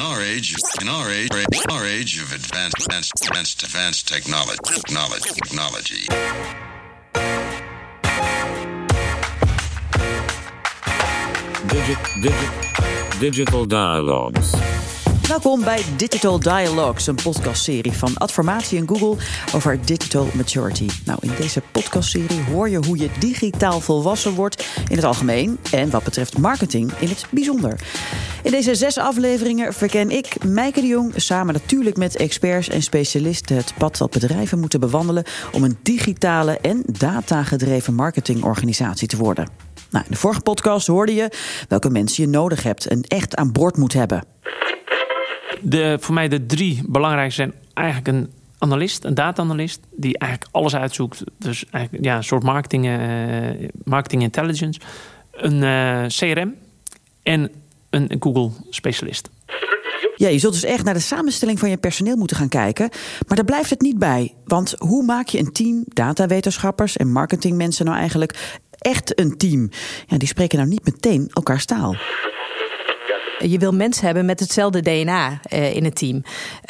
In our age, in our age, our age of advanced, advanced, advanced, advanced technology, technology, technology. Digit, digit, digital Dialogues. Welkom bij Digital Dialogues, een podcastserie van Adformatie en Google over digital maturity. Nou, in deze podcastserie hoor je hoe je digitaal volwassen wordt in het algemeen en wat betreft marketing in het bijzonder. In deze zes afleveringen verken ik, Mijke de Jong, samen natuurlijk met experts en specialisten het pad dat bedrijven moeten bewandelen om een digitale en datagedreven marketingorganisatie te worden. Nou, in de vorige podcast hoorde je welke mensen je nodig hebt en echt aan boord moet hebben. De, voor mij de drie belangrijkste zijn eigenlijk een analist, een data-analyst, die eigenlijk alles uitzoekt. Dus eigenlijk ja, een soort marketing, eh, marketing intelligence. Een eh, CRM en een Google-specialist. Ja, je zult dus echt naar de samenstelling van je personeel moeten gaan kijken. Maar daar blijft het niet bij. Want hoe maak je een team datawetenschappers en marketingmensen nou eigenlijk echt een team? Ja, die spreken nou niet meteen elkaars taal. Je wil mensen hebben met hetzelfde DNA uh, in het team.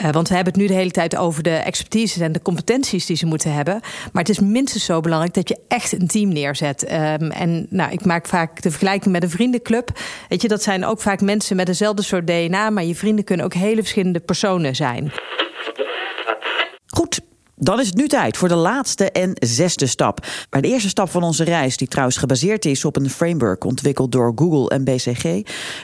Uh, want we hebben het nu de hele tijd over de expertise en de competenties die ze moeten hebben. Maar het is minstens zo belangrijk dat je echt een team neerzet. Um, en nou, ik maak vaak de vergelijking met een vriendenclub. Weet je, dat zijn ook vaak mensen met dezelfde soort DNA. Maar je vrienden kunnen ook hele verschillende personen zijn. Goed, dan is het nu tijd voor de laatste en zesde stap. Maar de eerste stap van onze reis, die trouwens gebaseerd is op een framework ontwikkeld door Google en BCG,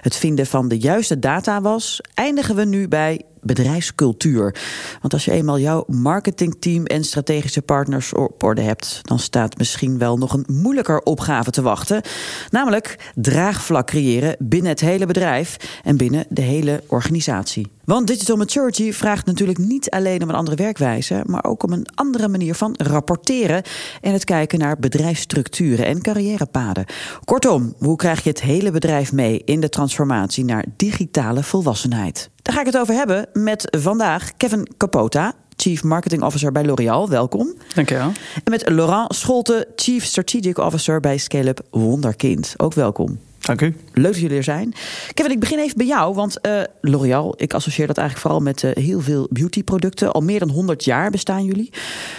het vinden van de juiste data was, eindigen we nu bij bedrijfscultuur. Want als je eenmaal jouw marketingteam en strategische partners op orde hebt, dan staat misschien wel nog een moeilijker opgave te wachten. Namelijk draagvlak creëren binnen het hele bedrijf en binnen de hele organisatie. Want digital maturity vraagt natuurlijk niet alleen om een andere werkwijze, maar ook om een andere manier van rapporteren en het kijken naar bedrijfsstructuren en carrièrepaden. Kortom, hoe krijg je het hele bedrijf mee in de transformatie naar digitale volwassenheid? Daar ga ik het over hebben met vandaag Kevin Capota, Chief Marketing Officer bij L'Oréal. Welkom. Dankjewel. En met Laurent Scholte, Chief Strategic Officer bij Scale-up Wonderkind. Ook welkom. Dank u. Leuk dat jullie er zijn. Kevin, ik begin even bij jou, want uh, L'Oréal, ik associeer dat eigenlijk vooral met uh, heel veel beautyproducten. Al meer dan 100 jaar bestaan jullie.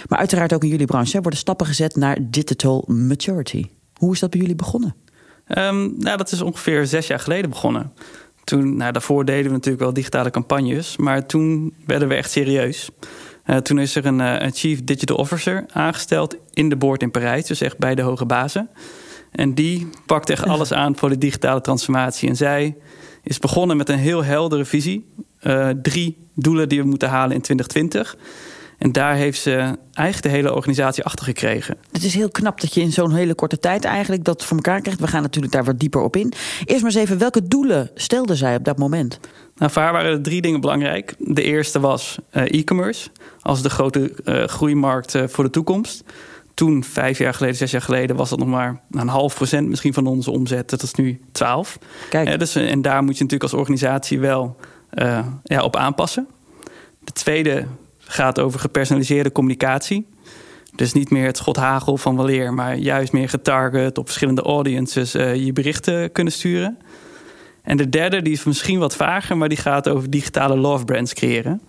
Maar uiteraard ook in jullie branche worden stappen gezet naar digital maturity. Hoe is dat bij jullie begonnen? Um, nou, dat is ongeveer zes jaar geleden begonnen. Toen, nou, daarvoor deden we natuurlijk wel digitale campagnes, maar toen werden we echt serieus. Uh, toen is er een, uh, een, Chief Digital Officer aangesteld in de board in Parijs, dus echt bij de hoge bazen. En die pakt echt alles aan voor de digitale transformatie. En zij is begonnen met een heel heldere visie. Uh, drie doelen die we moeten halen in 2020. En daar heeft ze eigenlijk de hele organisatie achter gekregen. Het is heel knap dat je in zo'n hele korte tijd eigenlijk dat voor elkaar krijgt. We gaan natuurlijk daar wat dieper op in. Eerst maar eens even, welke doelen stelde zij op dat moment? Nou, voor haar waren er drie dingen belangrijk. De eerste was uh, e-commerce als de grote uh, groeimarkt uh, voor de toekomst. Toen, vijf jaar geleden, zes jaar geleden, was dat nog maar een half procent misschien van onze omzet. Dat is nu 12. Kijk. dus, en daar moet je natuurlijk als organisatie wel ja, op aanpassen. De tweede gaat over gepersonaliseerde communicatie. Dus niet meer het schothagel van waleer, maar juist meer getarget op verschillende audiences uh, je berichten kunnen sturen. En de derde, die is misschien wat vager, maar die gaat over digitale love brands creëren.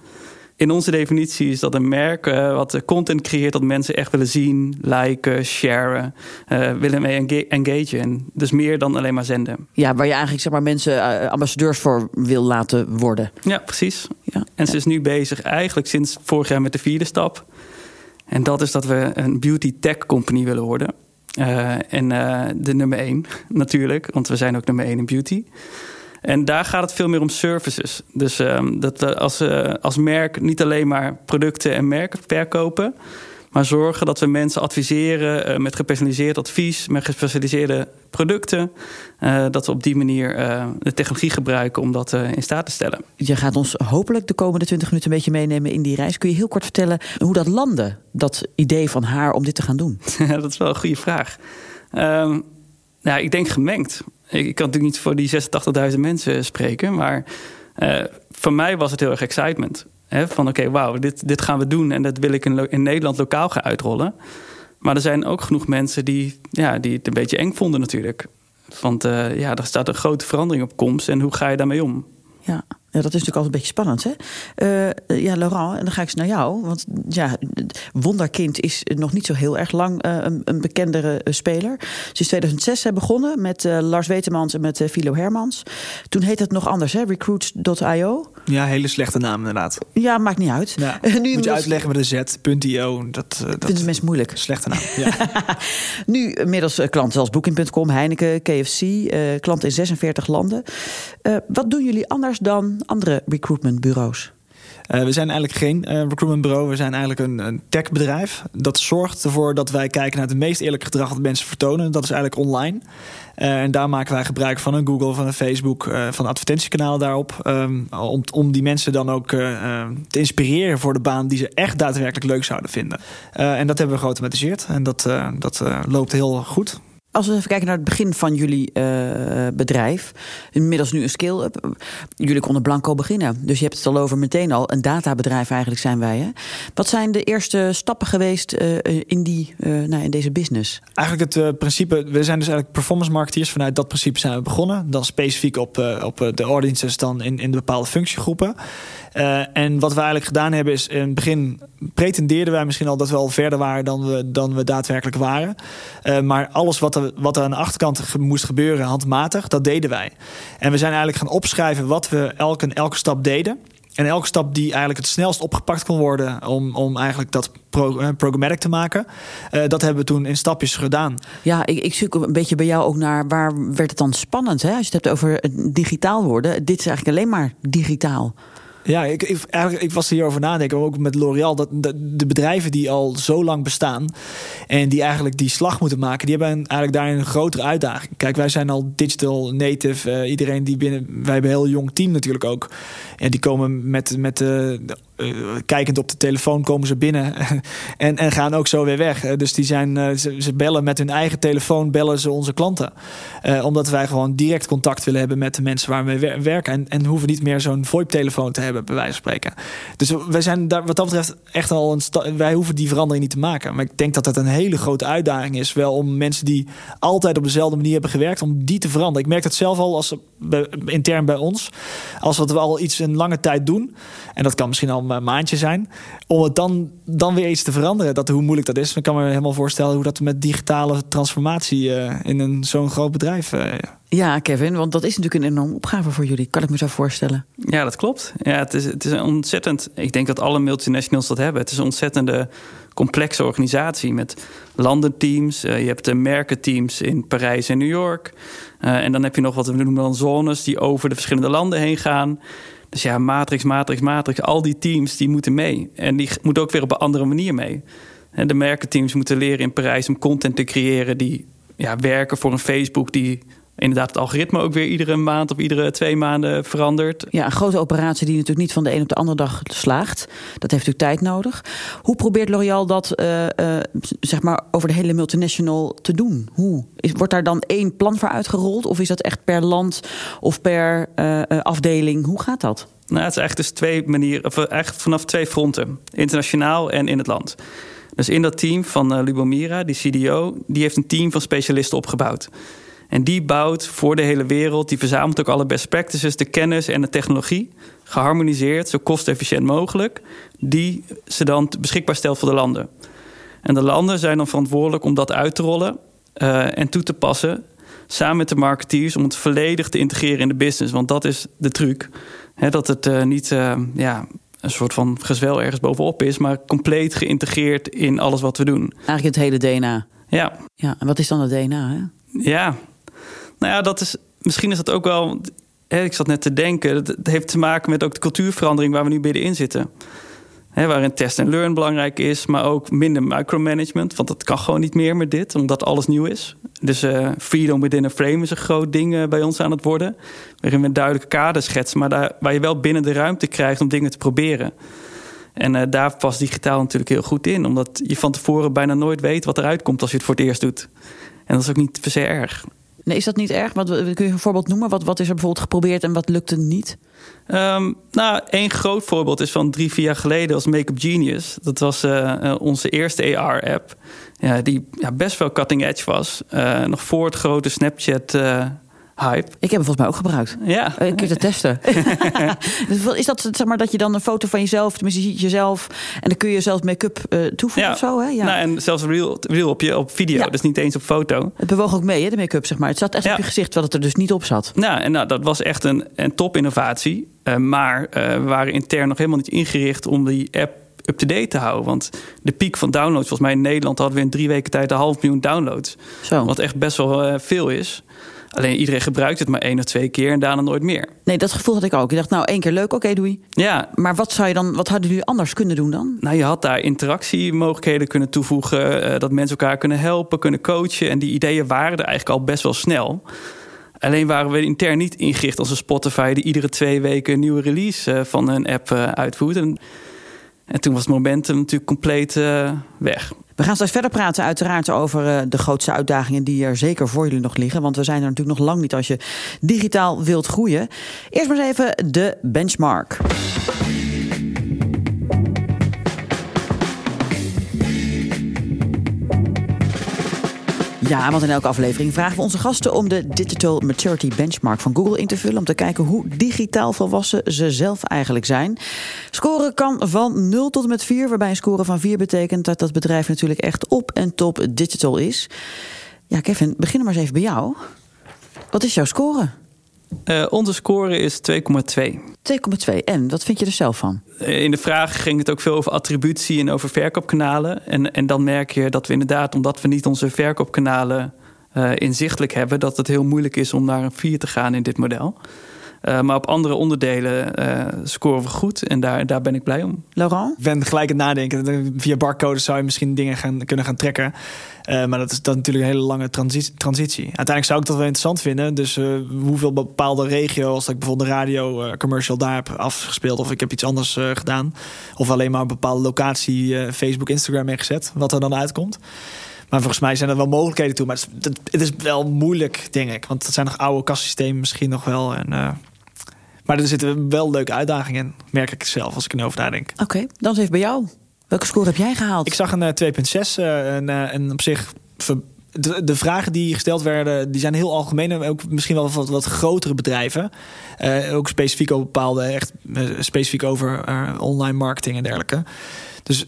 In onze definitie is dat een merk uh, wat content creëert dat mensen echt willen zien, liken, sharen, uh, willen mee engagen. En dus meer dan alleen maar zenden. Ja, waar je eigenlijk zeg maar, mensen uh, ambassadeurs voor wil laten worden. Ja, precies. Ja, en ze is nu bezig eigenlijk sinds vorig jaar met de vierde stap. En dat is dat we een beauty tech company willen worden. en de nummer één natuurlijk, want we zijn ook nummer één in beauty. En daar gaat het veel meer om services. Dus um, dat we als, uh, als merk niet alleen maar producten en merken verkopen. Maar zorgen dat we mensen adviseren uh, met gepersonaliseerd advies, met gespecialiseerde producten. Uh, dat we op die manier de technologie gebruiken om dat in staat te stellen. Je gaat ons hopelijk de komende 20 minuten een beetje meenemen in die reis. Kun je heel kort vertellen hoe dat landde, dat idee van haar om dit te gaan doen? dat is wel een goede vraag. Um, nou, ik denk gemengd ik kan natuurlijk niet voor die 86.000 mensen spreken, maar uh, voor mij was het heel erg excitement. Hè? Van oké, okay, wauw, dit, dit gaan we doen en dat wil ik in, Nederland lokaal gaan uitrollen. Maar er zijn ook genoeg mensen die, ja, die het een beetje eng vonden natuurlijk. Want uh, ja, er staat een grote verandering op komst en hoe ga je daarmee om? Ja, dat is natuurlijk altijd een beetje spannend, hè? Uh, ja, Laurent, en dan ga ik eens naar jou. Want ja, Wonderkind is nog niet zo heel erg lang uh, een, een, bekendere speler. Ze is 2006 begonnen met uh, Lars Wetemans en met Philo Hermans. Toen heette het nog anders, hè? Recruits.io. Ja, hele slechte naam inderdaad. Ja, maakt niet uit. Ja, nu moet je uitleggen met een z.io. Dat, dat vinden mensen moeilijk. Slechte naam, ja. nu inmiddels klanten zoals Booking.com, Heineken, KFC. klanten in 46 landen. wat doen jullie anders dan andere recruitmentbureaus? Uh, we zijn eigenlijk geen uh, recruitmentbureau. We zijn eigenlijk een, een techbedrijf. Dat zorgt ervoor dat wij kijken naar het meest eerlijke gedrag dat mensen vertonen. Dat is eigenlijk online. Uh, en daar maken wij gebruik van een Google, van een Facebook, van een advertentiekanaal daarop. Um, om, om die mensen dan ook te inspireren voor de baan die ze echt daadwerkelijk leuk zouden vinden. en dat hebben we geautomatiseerd. En dat, dat loopt heel goed. Als we even kijken naar het begin van jullie uh, bedrijf, inmiddels nu een scale-up. Jullie konden blanco beginnen. Dus je hebt het al over meteen al. Een databedrijf eigenlijk zijn wij. Hè? Wat zijn de eerste stappen geweest uh, in, die, nou, in deze business? Eigenlijk het principe, we zijn dus eigenlijk performance marketeers. Vanuit dat principe zijn we begonnen. Dan specifiek op, op de audiences dan in, in de bepaalde functiegroepen. En wat we eigenlijk gedaan hebben is in het begin pretendeerden wij misschien al dat we al verder waren dan we, dan we daadwerkelijk waren. Maar alles wat wat er aan de achterkant moest gebeuren handmatig, dat deden wij. En we zijn eigenlijk gaan opschrijven wat we elke, elke stap deden. En elke stap die eigenlijk het snelst opgepakt kon worden om, om eigenlijk dat uh, programmatic te maken, uh, dat hebben we toen in stapjes gedaan. Ja, ik, ik zoek een beetje bij jou ook naar waar werd het dan spannend? Hè? Als je het hebt over digitaal worden, dit is eigenlijk alleen maar digitaal. Ja, ik, ik, eigenlijk, ik was hierover nadenken, ook met L'Oréal. Dat de, bedrijven die al zo lang bestaan en die eigenlijk die slag moeten maken, die hebben eigenlijk daarin een grotere uitdaging. Kijk, wij zijn al digital native. Uh, iedereen die binnen. Wij hebben een heel jong team natuurlijk ook. En die komen met, met de uh, kijkend op de telefoon komen ze binnen en, en gaan ook zo weer weg. dus die zijn, uh, ze, ze, bellen met hun eigen telefoon, bellen ze onze klanten. Omdat wij gewoon direct contact willen hebben met de mensen waar we werken. En, en hoeven niet meer zo'n VoIP-telefoon te hebben, bij wijze van spreken. Dus wij zijn daar wat dat betreft echt al een Wij hoeven die verandering niet te maken. Maar ik denk dat dat een hele grote uitdaging is. Wel om mensen die altijd op dezelfde manier hebben gewerkt, om die te veranderen. Ik merk het zelf al als intern bij ons. Als wat we al iets een lange tijd doen. En dat kan misschien al een maandje zijn. Om het dan, dan weer iets te veranderen. Dat, hoe moeilijk dat is. Ik kan me helemaal voorstellen hoe dat met digitale transformatie uh, in een zo'n groot bedrijf. Uh, ja, Kevin, want dat is natuurlijk een enorme opgave voor jullie. Kan ik me zo voorstellen. Ja, dat klopt. Ja, het, is, het is een ontzettend. Ik denk dat alle multinationals dat hebben. Het is een ontzettende complexe organisatie met landenteams. Uh, je hebt de merkenteams in Parijs en New York. Uh, en dan heb je nog wat we noemen dan zones die over de verschillende landen heen gaan. Dus ja, matrix, matrix, matrix. Al die teams die moeten mee. En die moeten ook weer op een andere manier mee. En de merkenteams moeten leren in Parijs om content te creëren die ja, werken voor een Facebook die inderdaad het algoritme ook weer iedere maand of iedere twee maanden verandert. Ja, een grote operatie die natuurlijk niet van de een op de andere dag slaagt. Dat heeft natuurlijk tijd nodig. Hoe probeert L'Oréal dat uh, uh, zeg maar over de hele multinational te doen? Hoe? Is, wordt daar dan één plan voor uitgerold? Of is dat echt per land of per uh, afdeling? Hoe gaat dat? Nou, het is echt dus twee manieren, of echt vanaf twee fronten. Internationaal en in het land. Dus in dat team van Lubomira, die CDO, die heeft een team van specialisten opgebouwd. En die bouwt voor de hele wereld, die verzamelt ook alle best practices, de kennis en de technologie, geharmoniseerd, zo kostefficiënt mogelijk, die ze dan beschikbaar stelt voor de landen. En de landen zijn dan verantwoordelijk om dat uit te rollen uh, en toe te passen, samen met de marketeers, om het volledig te integreren in de business. Want dat is de truc. Hè, dat het uh, niet uh, ja, een soort van gezwel ergens bovenop is, maar compleet geïntegreerd in alles wat we doen. Eigenlijk het hele DNA. Ja. ja en wat is dan het DNA? Hè? Ja, nou ja, dat is, misschien is dat ook wel. Hè, ik zat net te denken. Het heeft te maken met ook de cultuurverandering waar we nu middenin zitten. Hè, waarin test en learn belangrijk is, maar ook minder micromanagement. Want dat kan gewoon niet meer met dit, omdat alles nieuw is. Dus uh, freedom within a frame is een groot ding uh, bij ons aan het worden. Waarin we een duidelijke kader schetsen, maar daar, waar je wel binnen de ruimte krijgt om dingen te proberen. En uh, daar past digitaal natuurlijk heel goed in, omdat je van tevoren bijna nooit weet wat eruit komt als je het voor het eerst doet. En dat is ook niet per se erg. Is dat niet erg? Wat, kun je een voorbeeld noemen? Wat, wat is er bijvoorbeeld geprobeerd en wat lukte niet? Um, nou, één groot voorbeeld is van drie, vier jaar geleden als Makeup Genius. Dat was uh, onze eerste AR-app. Ja, die ja, best wel cutting edge was. Uh, nog voor het grote Snapchat hype. Ik heb hem volgens mij ook gebruikt. Ja. Een keer te testen. Dus is dat zeg maar dat je dan een foto van jezelf, tenminste je ziet jezelf en dan kun je zelf make-up uh, toevoegen of zo, hè? Ja. Nou, en zelfs real, real op je op video, Ja. dus niet eens op foto. Het bewoog ook mee, hè, de make-up, zeg maar. Het zat echt Ja. op je gezicht, terwijl het er dus niet op zat. Nou, en nou, dat was echt een, een top-innovatie. Eh, maar eh, we waren intern nog helemaal niet ingericht om die app up-to-date te houden. Want de piek van downloads, volgens mij in Nederland hadden we in drie weken tijd een half miljoen downloads. Zo. Wat echt best wel eh, veel is. Alleen iedereen gebruikt het maar één of twee keer en daarna nooit meer. Nee, dat gevoel had ik ook. Ik dacht, nou, één keer leuk, oké, doei. Ja, Maar wat zou je dan, wat hadden jullie anders kunnen doen dan? nou, je had daar interactiemogelijkheden kunnen toevoegen. eh, dat mensen elkaar kunnen helpen, kunnen coachen. En die ideeën waren er eigenlijk al best wel snel. Alleen waren we intern niet ingericht als een Spotify... die iedere twee weken een nieuwe release eh, van een app eh, uitvoert. En, en toen was het momentum natuurlijk compleet weg. We gaan straks verder praten uiteraard over eh, de grootste uitdagingen die er zeker voor jullie nog liggen. Want we zijn er natuurlijk nog lang niet als je digitaal wilt groeien. Eerst maar eens even de benchmark. Ja, want in elke aflevering vragen we onze gasten om de Digital Maturity Benchmark van Google in te vullen. Om te kijken hoe digitaal volwassen ze zelf eigenlijk zijn. Scoren kan van 0 tot en met 4, waarbij een score van 4 betekent dat dat bedrijf natuurlijk echt op en top digital is. Ja, Kevin, beginnen maar eens even bij jou. Wat is jouw score? 2,2. Eh, onze score is 2,2. En wat vind je er zelf van? Eh, In de vraag ging het ook veel over attributie en over verkoopkanalen. En, en dan merk je dat we inderdaad, omdat we niet onze verkoopkanalen eh, inzichtelijk hebben, dat het heel moeilijk is om naar een 4 te gaan in dit model. Eh, maar op andere onderdelen eh, scoren we goed en daar, daar ben ik blij om. Laurent? Ik ben gelijk aan het nadenken. Via barcodes zou je misschien dingen gaan, kunnen gaan trekken. Eh, maar dat is dan natuurlijk een hele lange transi- transitie. Uiteindelijk zou ik dat wel interessant vinden. Dus eh, hoeveel bepaalde regio, als ik bijvoorbeeld de radio commercial daar heb afgespeeld... of ik heb iets anders eh, gedaan. Of alleen maar een bepaalde locatie eh, Facebook, Instagram mee gezet. Wat er dan uitkomt. Maar volgens mij zijn er wel mogelijkheden toe. Maar het is, het- het is wel moeilijk, denk ik. Want het zijn nog oude kassystemen misschien nog wel. En, eh, maar er zitten wel leuke uitdagingen in. Merk ik zelf als ik erover nadenk. Oké, dan is even bij jou. Welke score heb jij gehaald? Ik zag een eh, 2.6 eh, en, eh, en op zich... De, de vragen die gesteld werden, die zijn heel algemeen. En ook misschien wel wat, wat grotere bedrijven. Eh, ook specifiek over bepaalde, echt eh, specifiek over eh, online marketing en dergelijke. Dus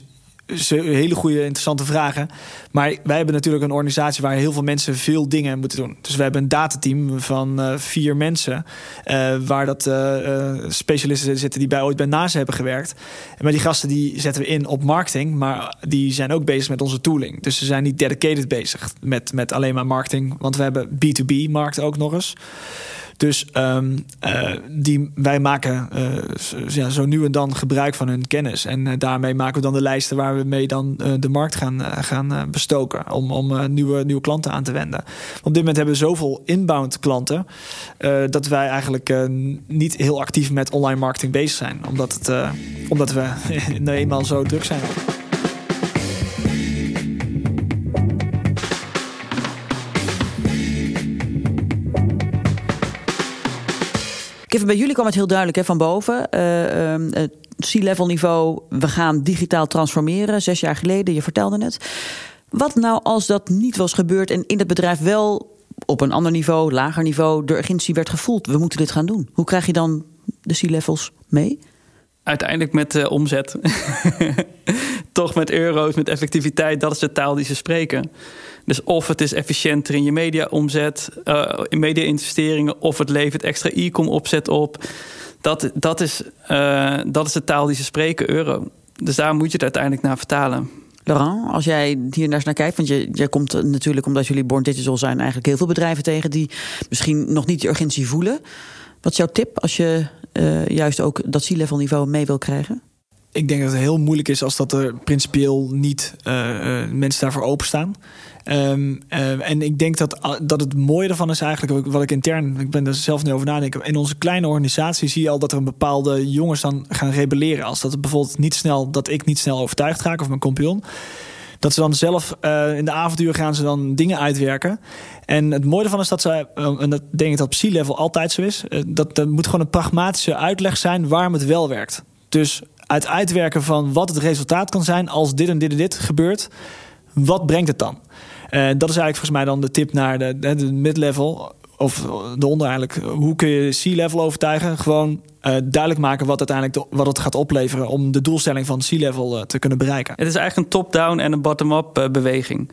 hele goede, interessante vragen. Maar wij hebben natuurlijk een organisatie waar heel veel mensen veel dingen moeten doen. Dus we hebben een datateam van eh, vier mensen. eh, waar dat eh, eh, specialisten zitten die bij ooit bij NASA hebben gewerkt. Maar die gasten die zetten we in op marketing. Maar die zijn ook bezig met onze tooling. Dus ze zijn niet dedicated bezig met, met alleen maar marketing. Want we hebben B2B-markt ook nog eens. Dus ehm, eh, die, wij maken eh, ja, zo nu en dan gebruik van hun kennis. En eh, daarmee maken we dan de lijsten waar we mee dan de markt gaan, gaan bestoken. Om, om nieuwe, nieuwe klanten aan te wenden. Op dit moment hebben we zoveel inbound klanten. dat wij eigenlijk niet heel actief met online marketing bezig zijn. Omdat, het, omdat we nou eenmaal zo druk zijn. Kevin, bij jullie kwam het heel duidelijk hè, van boven. Het C-level niveau, we gaan digitaal transformeren. Zes jaar geleden, je vertelde het. Wat nou als dat niet was gebeurd en in het bedrijf wel op een ander niveau, lager niveau, de urgentie werd gevoeld? We moeten dit gaan doen. Hoe krijg je dan de C-levels mee? Uiteindelijk met eh, omzet. Toch met euro's, met effectiviteit. Dat is de taal die ze spreken. Dus of het is efficiënter in je media-omzet, eh, in media-investeringen... of het levert extra e-com opzet op. Dat, dat, is, eh, dat is de taal die ze spreken, euro. Dus daar moet je het uiteindelijk naar vertalen. Laurent, als jij hier naar kijkt, want je, jij komt natuurlijk omdat jullie Born Digital zijn, eigenlijk heel veel bedrijven tegen die misschien nog niet die urgentie voelen. Wat is jouw tip als je eh, juist ook dat C-level niveau mee wil krijgen? Ik denk dat het heel moeilijk is als dat er principieel niet mensen daarvoor openstaan. Ehm, eh, en ik denk dat, ah, dat het mooie ervan is eigenlijk, wat ik intern, ik ben er zelf nu over nadenken. In onze kleine organisatie zie je al dat er een bepaalde jongens dan gaan rebelleren. Als dat bijvoorbeeld niet snel, dat ik niet snel overtuigd raak of mijn compagnon. Dat ze dan zelf eh, in de avonduur gaan ze dan dingen uitwerken. En het mooie ervan is dat ze, eh, en dat denk ik dat op C-level altijd zo is, eh, dat er moet gewoon een pragmatische uitleg zijn waarom het wel werkt. Dus uit uitwerken van wat het resultaat kan zijn als dit en dit en dit gebeurt, wat brengt het dan? Eh, dat is eigenlijk volgens mij dan de tip naar de, de, mid-level. of de onder eigenlijk, hoe kun je C-level overtuigen? Gewoon uh, duidelijk maken wat uiteindelijk wat het gaat opleveren om de doelstelling van C-level uh, te kunnen bereiken. Het is eigenlijk een top-down en een bottom-up beweging.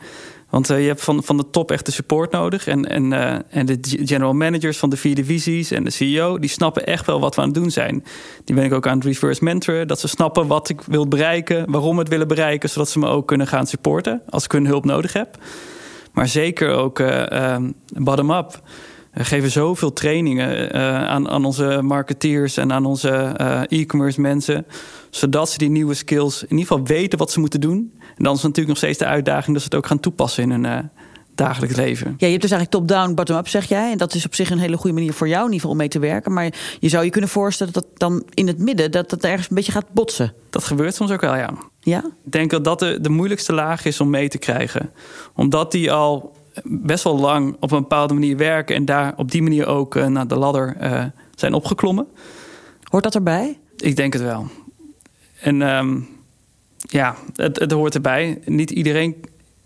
Want uh, je hebt van, van de top echt de support nodig. En, en, uh, en de general managers van de vier divisies en de CEO... die snappen echt wel wat we aan het doen zijn. Die ben ik ook aan het reverse mentoren. Dat ze snappen wat ik wil bereiken, waarom we het willen bereiken... zodat ze me ook kunnen gaan supporten als ik hun hulp nodig heb. Maar zeker ook uh, bottom-up. We geven zoveel trainingen aan, aan onze marketeers en aan onze e-commerce mensen... zodat ze die nieuwe skills in ieder geval weten wat ze moeten doen... En dan is natuurlijk nog steeds de uitdaging dat ze het ook gaan toepassen in hun uh, dagelijks leven. Ja, je hebt dus eigenlijk top-down, bottom-up, zeg jij. En dat is op zich een hele goede manier voor jou in ieder geval om mee te werken. Maar je zou je kunnen voorstellen dat dan in het midden dat het ergens een beetje gaat botsen. Dat gebeurt soms ook wel, ja. Ja? Ik denk dat dat de, de moeilijkste laag is om mee te krijgen. Omdat die al best wel lang op een bepaalde manier werken en daar op die manier ook uh, naar de ladder uh, zijn opgeklommen. Hoort dat erbij? Ik denk het wel. En um, ja, het, het hoort erbij. Niet iedereen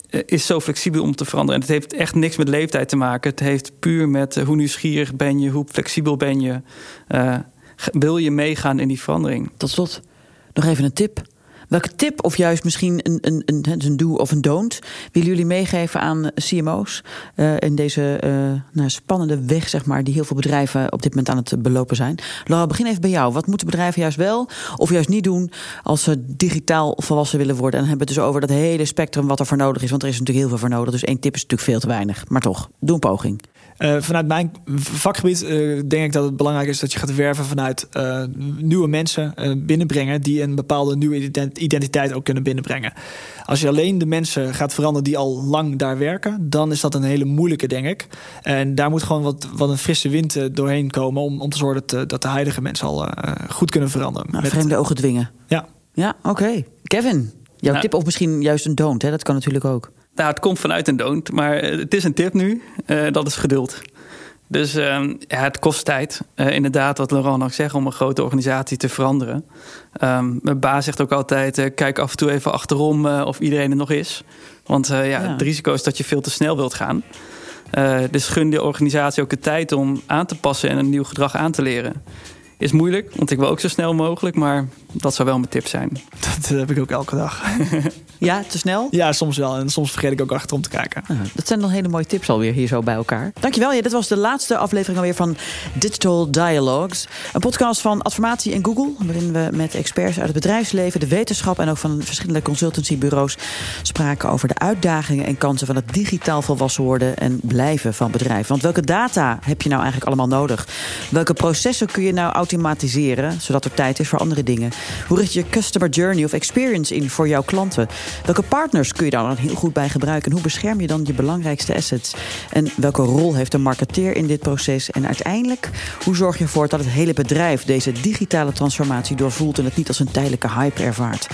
eh, is zo flexibel om te veranderen. En het heeft echt niks met leeftijd te maken. Het heeft puur met hoe nieuwsgierig ben je, hoe flexibel ben je. Uh, wil je meegaan in die verandering? Tot slot, nog even een tip. Welke tip, of juist misschien een, een, een, een do of een don't, willen jullie meegeven aan CMO's uh, in deze uh, nou, spannende weg, zeg maar, die heel veel bedrijven op dit moment aan het belopen zijn? Laura, begin even bij jou. Wat moeten bedrijven juist wel of juist niet doen als ze digitaal volwassen willen worden? En dan hebben we het dus over dat hele spectrum wat er voor nodig is, want er is natuurlijk heel veel voor nodig. Dus één tip is natuurlijk veel te weinig. Maar toch, doe een poging. Uh, vanuit mijn vakgebied uh, denk ik dat het belangrijk is dat je gaat werven vanuit uh, nieuwe mensen binnenbrengen die een bepaalde nieuwe identiteit ook kunnen binnenbrengen. Als je alleen de mensen gaat veranderen die al lang daar werken, dan is dat een hele moeilijke, denk ik. En daar moet gewoon wat, wat een frisse wind doorheen komen om, om te zorgen dat, dat de huidige mensen al goed kunnen veranderen. Nou, vreemde ogen dwingen. Ja. Ja, oké. Okay. Kevin, jouw nou, tip of misschien juist een don't, hè? dat kan natuurlijk ook. Nou, het komt vanuit een don't, maar het is een tip nu. Uh, dat is geduld. Dus uh, ja, het kost tijd. Uh, inderdaad, wat Laurent ook zegt, om een grote organisatie te veranderen. Um, mijn baas zegt ook altijd: kijk af en toe even achterom of iedereen er nog is. Want ja, ja, het risico is dat je veel te snel wilt gaan. dus gun de organisatie ook de tijd om aan te passen en een nieuw gedrag aan te leren. Is moeilijk, want ik wil ook zo snel mogelijk, maar dat zou wel mijn tip zijn. Dat heb ik ook elke dag. ja, te snel? Ja, soms wel. En soms vergeet ik ook achterom te kijken. Dat zijn dan hele mooie tips alweer hier zo bij elkaar. Dankjewel. Ja, dit was de laatste aflevering alweer van Digital Dialogues. Een podcast van Adformatie en Google. Waarin we met experts uit het bedrijfsleven, de wetenschap en ook van verschillende consultancybureaus spraken over de uitdagingen en kansen van het digitaal volwassen worden en blijven van bedrijven. Want welke data heb je nou eigenlijk allemaal nodig? Welke processen kun je nou automatiseren, zodat er tijd is voor andere dingen? Hoe richt je customer journey of experience in voor jouw klanten? Welke partners kun je daar dan heel goed bij gebruiken? En hoe bescherm je dan je belangrijkste assets? En welke rol heeft een marketeer in dit proces? En uiteindelijk, hoe zorg je ervoor dat het hele bedrijf deze digitale transformatie doorvoelt en het niet als een tijdelijke hype ervaart?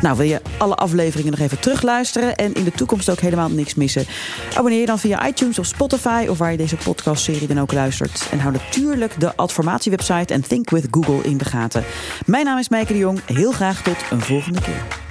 Nou, wil je alle afleveringen nog even terugluisteren en in de toekomst ook helemaal niks missen? Abonneer je dan via iTunes of Spotify of waar je deze podcastserie dan ook luistert. En hou natuurlijk de Adformatie-website en Think with Google in de gaten. Mijn naam is Meike de Jong. Heel graag tot een volgende keer.